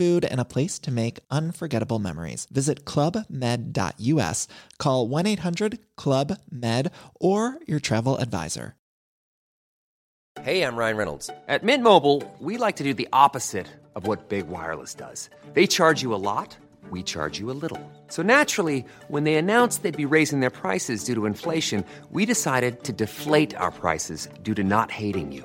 food, and a place to make unforgettable memories. Visit clubmed.us, call 1 800 Club Med, or your travel advisor. Hey, I'm Ryan Reynolds. At Mint Mobile, we like to do the opposite of what Big Wireless does. They charge you a lot, we charge you a little. So naturally, when they announced they'd be raising their prices due to inflation, we decided to deflate our prices due to not hating you.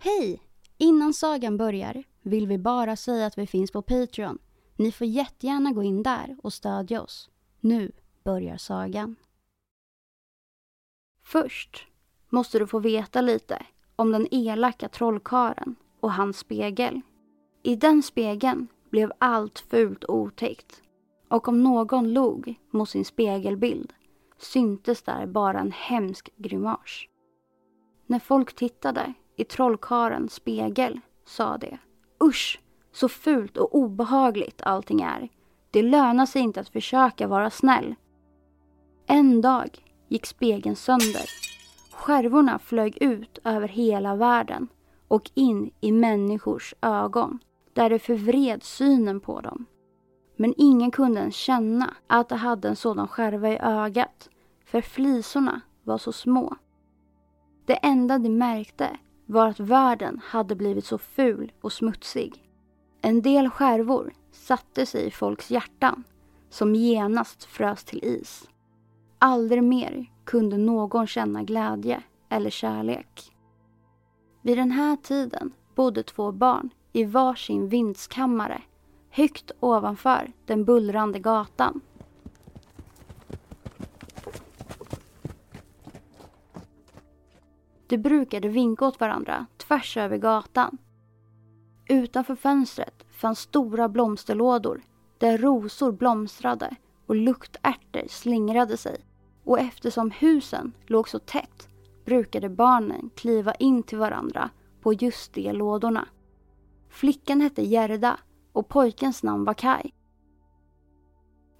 Hej! Innan sagan börjar vill vi bara säga att vi finns på Patreon. Ni får jättegärna gå in där och stödja oss. Nu börjar sagan. Först måste du få veta lite om den elaka trollkaren och hans spegel. I den spegeln blev allt fult och otäckt. Och om någon log mot sin spegelbild syntes där bara en hemsk grimas. När folk tittade i trollkarens spegel sa det. Usch, så fult och obehagligt allting är. Det lönar sig inte att försöka vara snäll. En dag gick spegeln sönder. Skärvorna flög ut över hela världen och in i människors ögon där det förvred synen på dem. Men ingen kunde ens känna att det hade en sådan skärva i ögat för flisorna var så små. Det enda de märkte var att världen hade blivit så ful och smutsig. En del skärvor satte sig i folks hjärtan som genast frös till is. Aldrig mer kunde någon känna glädje eller kärlek. Vid den här tiden bodde två barn i varsin vindskammare högt ovanför den bullrande gatan. De brukade vinka åt varandra tvärs över gatan. Utanför fönstret fanns stora blomsterlådor där rosor blomstrade och luktärtor slingrade sig. Och eftersom husen låg så tätt brukade barnen kliva in till varandra på just de lådorna. Flickan hette Gerda och pojkens namn var Kai.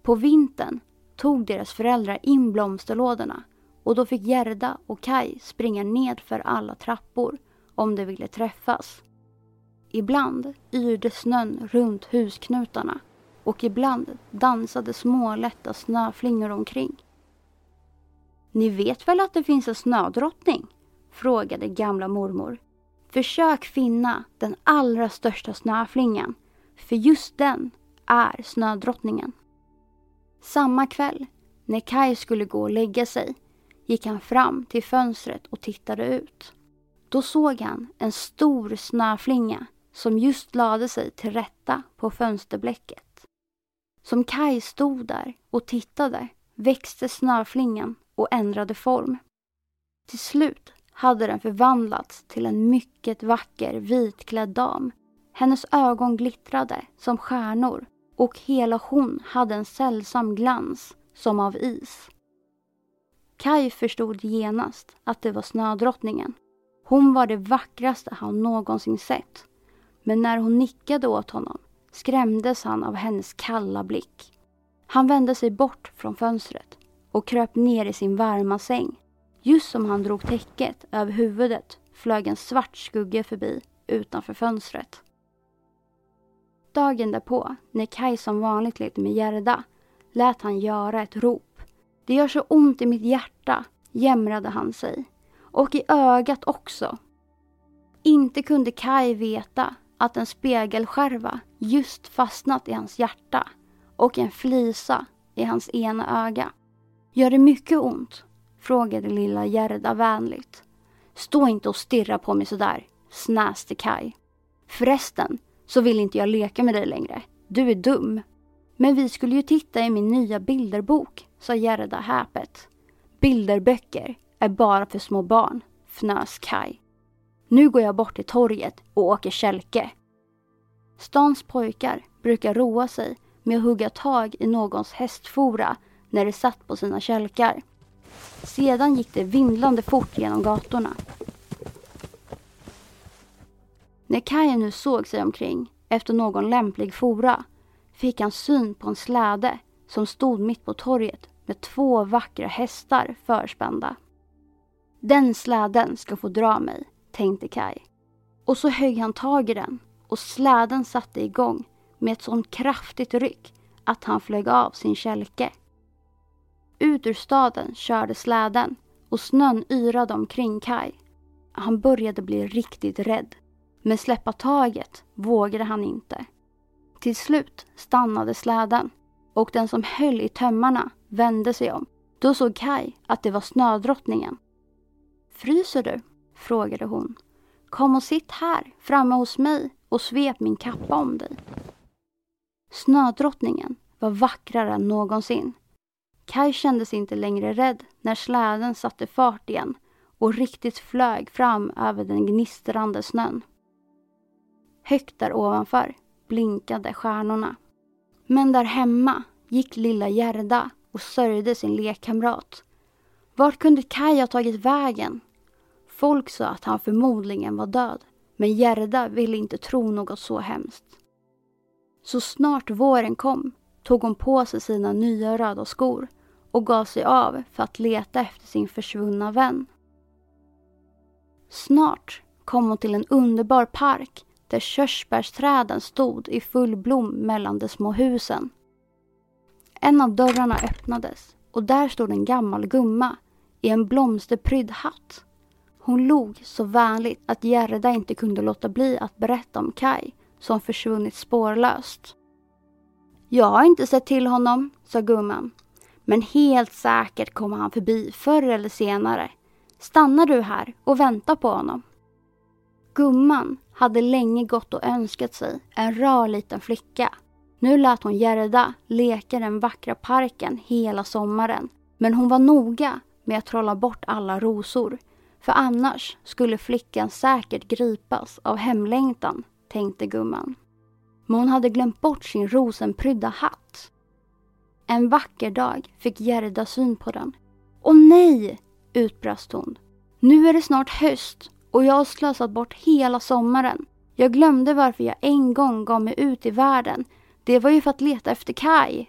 På vintern tog deras föräldrar in blomsterlådorna och då fick Gerda och Kai springa ned för alla trappor om de ville träffas. Ibland yrde snön runt husknutarna och ibland dansade små lätta snöflingor omkring. Ni vet väl att det finns en snödrottning? frågade gamla mormor. Försök finna den allra största snöflingan, för just den är snödrottningen. Samma kväll, när Kai skulle gå och lägga sig, gick han fram till fönstret och tittade ut. Då såg han en stor snöflinga som just lade sig till rätta på fönsterblecket. Som Kai stod där och tittade växte snöflingan och ändrade form. Till slut hade den förvandlats till en mycket vacker vitklädd dam. Hennes ögon glittrade som stjärnor och hela hon hade en sällsam glans som av is. Kai förstod genast att det var snödrottningen. Hon var det vackraste han någonsin sett. Men när hon nickade åt honom skrämdes han av hennes kalla blick. Han vände sig bort från fönstret och kröp ner i sin varma säng. Just som han drog täcket över huvudet flög en svart skugga förbi utanför fönstret. Dagen därpå, när Kaj som vanligt lekte med Gerda, lät han göra ett rop. Det gör så ont i mitt hjärta, jämrade han sig. Och i ögat också. Inte kunde Kai veta att en spegelskärva just fastnat i hans hjärta och en flisa i hans ena öga. Gör det mycket ont? frågade lilla Gerda vänligt. Stå inte och stirra på mig sådär, snäste Kai. Förresten så vill inte jag leka med dig längre. Du är dum. Men vi skulle ju titta i min nya bilderbok, sa Gerda häpet. Bilderböcker är bara för små barn, fnös Kai. Nu går jag bort till torget och åker kälke. Stans pojkar brukar roa sig med att hugga tag i någons hästfora när de satt på sina kälkar. Sedan gick det vindlande fort genom gatorna. När Kaj nu såg sig omkring efter någon lämplig fora fick han syn på en släde som stod mitt på torget med två vackra hästar förspända. Den släden ska få dra mig, tänkte Kaj. Och så högg han tag i den och släden satte igång med ett sånt kraftigt ryck att han flög av sin kälke. Ut ur staden körde släden och snön yrade omkring Kai. Han började bli riktigt rädd. Men släppa taget vågade han inte. Till slut stannade släden och den som höll i tömmarna vände sig om. Då såg Kai att det var snödrottningen. Fryser du? frågade hon. Kom och sitt här framme hos mig och svep min kappa om dig. Snödrottningen var vackrare än någonsin. Kai kände sig inte längre rädd när släden satte fart igen och riktigt flög fram över den gnistrande snön. Högt där ovanför blinkade stjärnorna. Men där hemma gick lilla Gerda och sörjde sin lekkamrat. Vart kunde Kai ha tagit vägen? Folk sa att han förmodligen var död, men Gerda ville inte tro något så hemskt. Så snart våren kom tog hon på sig sina nya röda skor och gav sig av för att leta efter sin försvunna vän. Snart kom hon till en underbar park där körsbärsträden stod i full blom mellan de små husen. En av dörrarna öppnades och där stod en gammal gumma i en blomsterprydd hatt. Hon log så vänligt att Gerda inte kunde låta bli att berätta om Kai som försvunnit spårlöst. Jag har inte sett till honom, sa gumman. Men helt säkert kommer han förbi förr eller senare. Stannar du här och väntar på honom? Gumman hade länge gått och önskat sig en rar liten flicka. Nu lät hon Gerda leka den vackra parken hela sommaren. Men hon var noga med att trolla bort alla rosor. För annars skulle flickan säkert gripas av hemlängtan, tänkte gumman. Men hon hade glömt bort sin rosenprydda hatt. En vacker dag fick Gerda syn på den. Åh nej! utbrast hon. Nu är det snart höst och jag har slösat bort hela sommaren. Jag glömde varför jag en gång gav mig ut i världen. Det var ju för att leta efter Kai.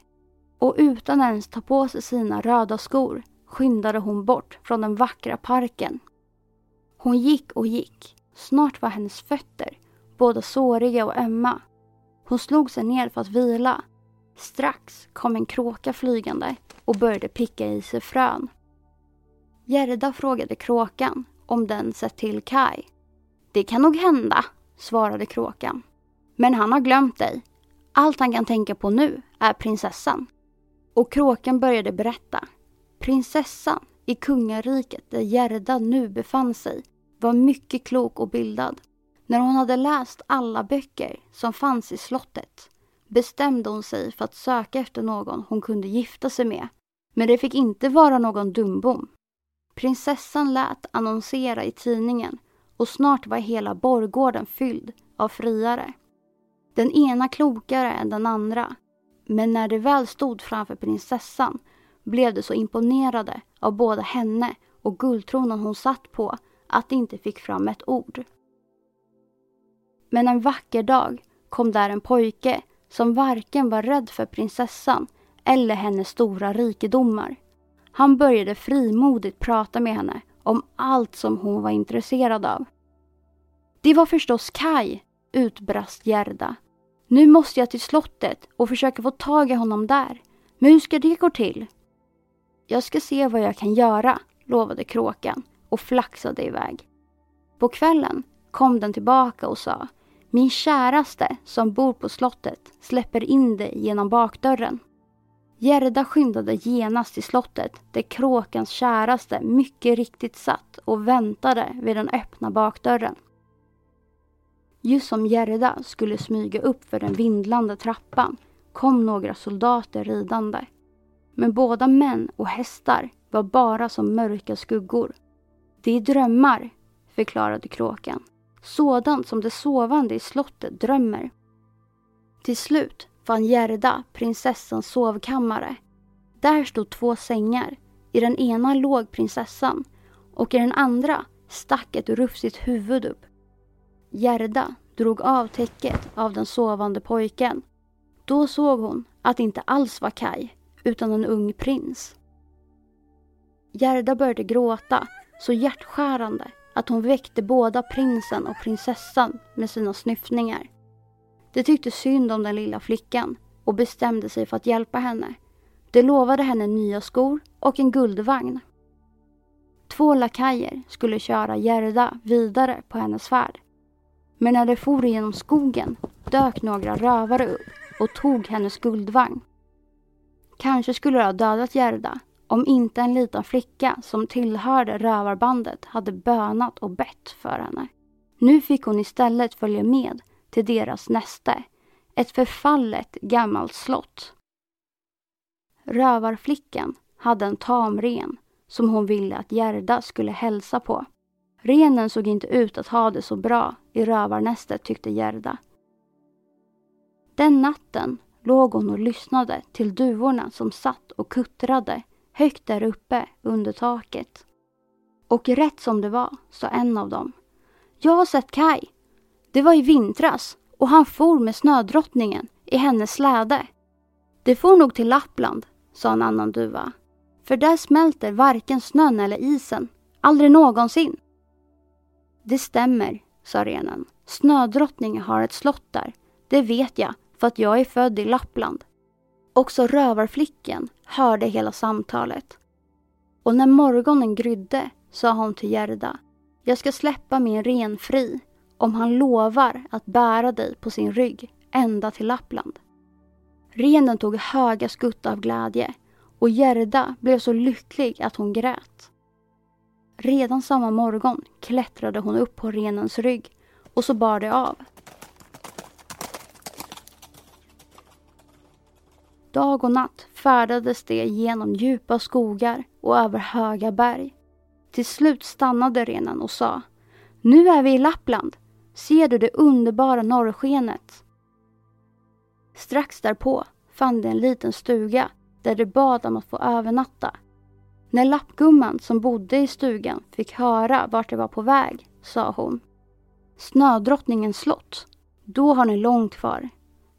Och utan ens ta på sig sina röda skor skyndade hon bort från den vackra parken. Hon gick och gick. Snart var hennes fötter både såriga och ömma. Hon slog sig ner för att vila. Strax kom en kråka flygande och började picka i sig frön. Gerda frågade kråkan om den sett till Kai. Det kan nog hända, svarade kråkan. Men han har glömt dig. Allt han kan tänka på nu är prinsessan. Och kråkan började berätta. Prinsessan i kungariket där Gerda nu befann sig var mycket klok och bildad. När hon hade läst alla böcker som fanns i slottet bestämde hon sig för att söka efter någon hon kunde gifta sig med. Men det fick inte vara någon dumbom. Prinsessan lät annonsera i tidningen och snart var hela borggården fylld av friare. Den ena klokare än den andra. Men när de väl stod framför prinsessan blev de så imponerade av både henne och guldtronen hon satt på att de inte fick fram ett ord. Men en vacker dag kom där en pojke som varken var rädd för prinsessan eller hennes stora rikedomar. Han började frimodigt prata med henne om allt som hon var intresserad av. Det var förstås Kai, utbrast Gerda. Nu måste jag till slottet och försöka få tag i honom där. Men hur ska det gå till? Jag ska se vad jag kan göra, lovade kråkan och flaxade iväg. På kvällen kom den tillbaka och sa Min käraste som bor på slottet släpper in dig genom bakdörren. Gerda skyndade genast till slottet där kråkans käraste mycket riktigt satt och väntade vid den öppna bakdörren. Just som Gerda skulle smyga upp för den vindlande trappan kom några soldater ridande. Men båda män och hästar var bara som mörka skuggor. Det är drömmar, förklarade kråkan. Sådant som de sovande i slottet drömmer. Till slut fann Gerda prinsessans sovkammare. Där stod två sängar. I den ena låg prinsessan och i den andra stack ett rufsigt huvud upp. Gerda drog av täcket av den sovande pojken. Då såg hon att det inte alls var Kai, utan en ung prins. Gerda började gråta så hjärtskärande att hon väckte båda prinsen och prinsessan med sina snyftningar. De tyckte synd om den lilla flickan och bestämde sig för att hjälpa henne. De lovade henne nya skor och en guldvagn. Två lakajer skulle köra Gerda vidare på hennes färd. Men när de for genom skogen dök några rövare upp och tog hennes guldvagn. Kanske skulle de ha dödat Gerda om inte en liten flicka som tillhörde rövarbandet hade bönat och bett för henne. Nu fick hon istället följa med till deras näste, ett förfallet gammalt slott. Rövarflickan hade en tamren som hon ville att Gerda skulle hälsa på. Renen såg inte ut att ha det så bra i rövarnästet tyckte Gerda. Den natten låg hon och lyssnade till duvorna som satt och kuttrade högt där uppe under taket. Och rätt som det var sa en av dem. Jag har sett Kai. Det var i vintras och han for med snödrottningen i hennes släde. Det får nog till Lappland, sa en annan duva. För där smälter varken snön eller isen. Aldrig någonsin. Det stämmer, sa renen. Snödrottningen har ett slott där. Det vet jag, för att jag är född i Lappland. Också rövarflickan hörde hela samtalet. Och när morgonen grydde sa hon till Gerda. Jag ska släppa min ren fri om han lovar att bära dig på sin rygg ända till Lappland. Renen tog höga skutt av glädje och Gerda blev så lycklig att hon grät. Redan samma morgon klättrade hon upp på renens rygg och så bar det av. Dag och natt färdades de genom djupa skogar och över höga berg. Till slut stannade renen och sa Nu är vi i Lappland. Ser du det underbara norrskenet? Strax därpå fann de en liten stuga där de bad om att få övernatta. När lappgumman som bodde i stugan fick höra vart de var på väg sa hon Snödrottningens slott. Då har ni långt kvar.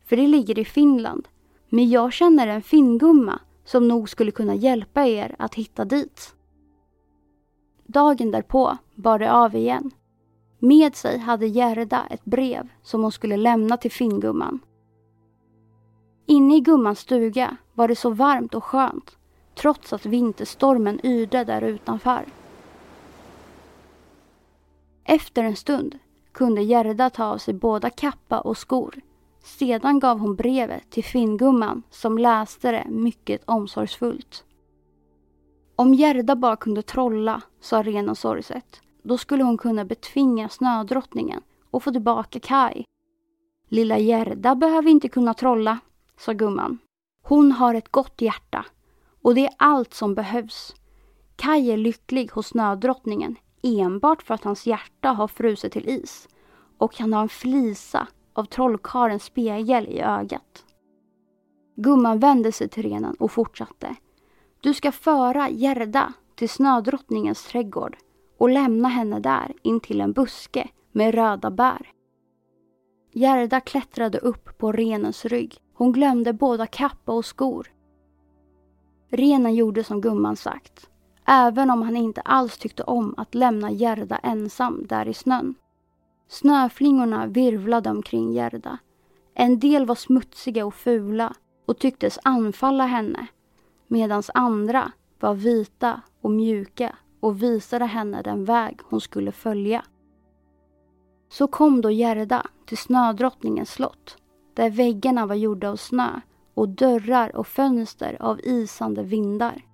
För det ligger i Finland men jag känner en finngumma som nog skulle kunna hjälpa er att hitta dit. Dagen därpå bar det av igen. Med sig hade Gerda ett brev som hon skulle lämna till finngumman. Inne i gummans stuga var det så varmt och skönt trots att vinterstormen yrde där utanför. Efter en stund kunde Gerda ta av sig båda kappa och skor sedan gav hon brevet till finngumman som läste det mycket omsorgsfullt. Om Gerda bara kunde trolla, sa renen sorgset, då skulle hon kunna betvinga snödrottningen och få tillbaka Kai. Lilla Gerda behöver inte kunna trolla, sa gumman. Hon har ett gott hjärta och det är allt som behövs. Kaj är lycklig hos snödrottningen enbart för att hans hjärta har frusit till is och han har en flisa av trollkarlens spegel i ögat. Gumman vände sig till renen och fortsatte. Du ska föra Gerda till snödrottningens trädgård och lämna henne där intill en buske med röda bär. Gerda klättrade upp på renens rygg. Hon glömde båda kappa och skor. Renen gjorde som gumman sagt, även om han inte alls tyckte om att lämna Gerda ensam där i snön. Snöflingorna virvlade omkring Gerda. En del var smutsiga och fula och tycktes anfalla henne medan andra var vita och mjuka och visade henne den väg hon skulle följa. Så kom då Gerda till snödrottningens slott där väggarna var gjorda av snö och dörrar och fönster av isande vindar.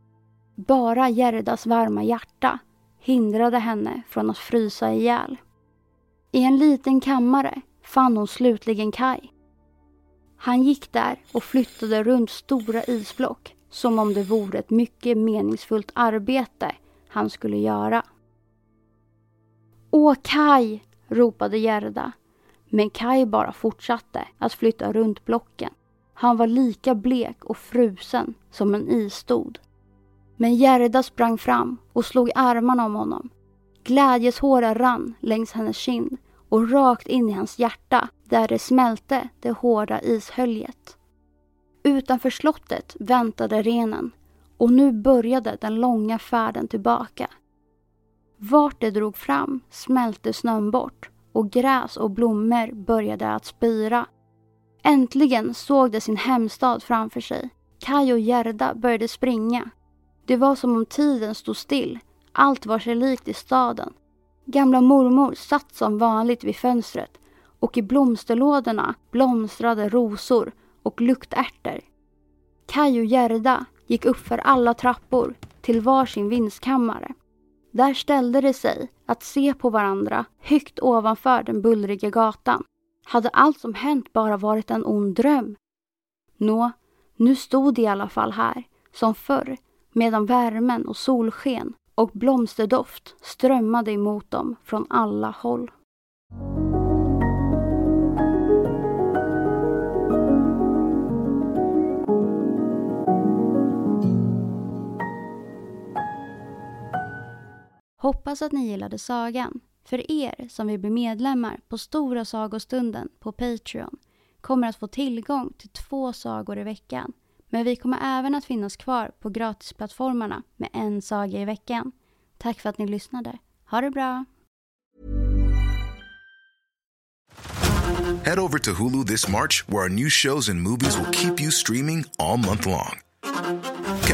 Bara Gerdas varma hjärta hindrade henne från att frysa ihjäl. I en liten kammare fann hon slutligen Kaj. Han gick där och flyttade runt stora isblock som om det vore ett mycket meningsfullt arbete han skulle göra. Åh Kaj! ropade Gerda. Men Kaj bara fortsatte att flytta runt blocken. Han var lika blek och frusen som en isstod. Men Gerda sprang fram och slog armarna om honom. Glädjeshårar rann längs hennes kind och rakt in i hans hjärta där det smälte det hårda ishöljet. Utanför slottet väntade renen och nu började den långa färden tillbaka. Vart det drog fram smälte snön bort och gräs och blommor började att spira. Äntligen såg de sin hemstad framför sig. Kaj och Gerda började springa. Det var som om tiden stod still. Allt var sig likt i staden. Gamla mormor satt som vanligt vid fönstret och i blomsterlådorna blomstrade rosor och luktärtor. Kaj och Gerda gick upp för alla trappor till varsin vindskammare. Där ställde de sig att se på varandra högt ovanför den bullriga gatan. Hade allt som hänt bara varit en ond dröm? Nå, nu stod de i alla fall här, som förr, medan värmen och solsken och blomsterdoft strömmade emot dem från alla håll. Hoppas att ni gillade sagan. För er som vill bli medlemmar på Stora sagostunden på Patreon kommer att få tillgång till två sagor i veckan. Men vi kommer även att finnas kvar på gratisplattformarna med en saga i veckan. Tack för att ni lyssnade. Ha det bra! Head over to Hulu this March where our new shows and movies will keep you streaming all month long.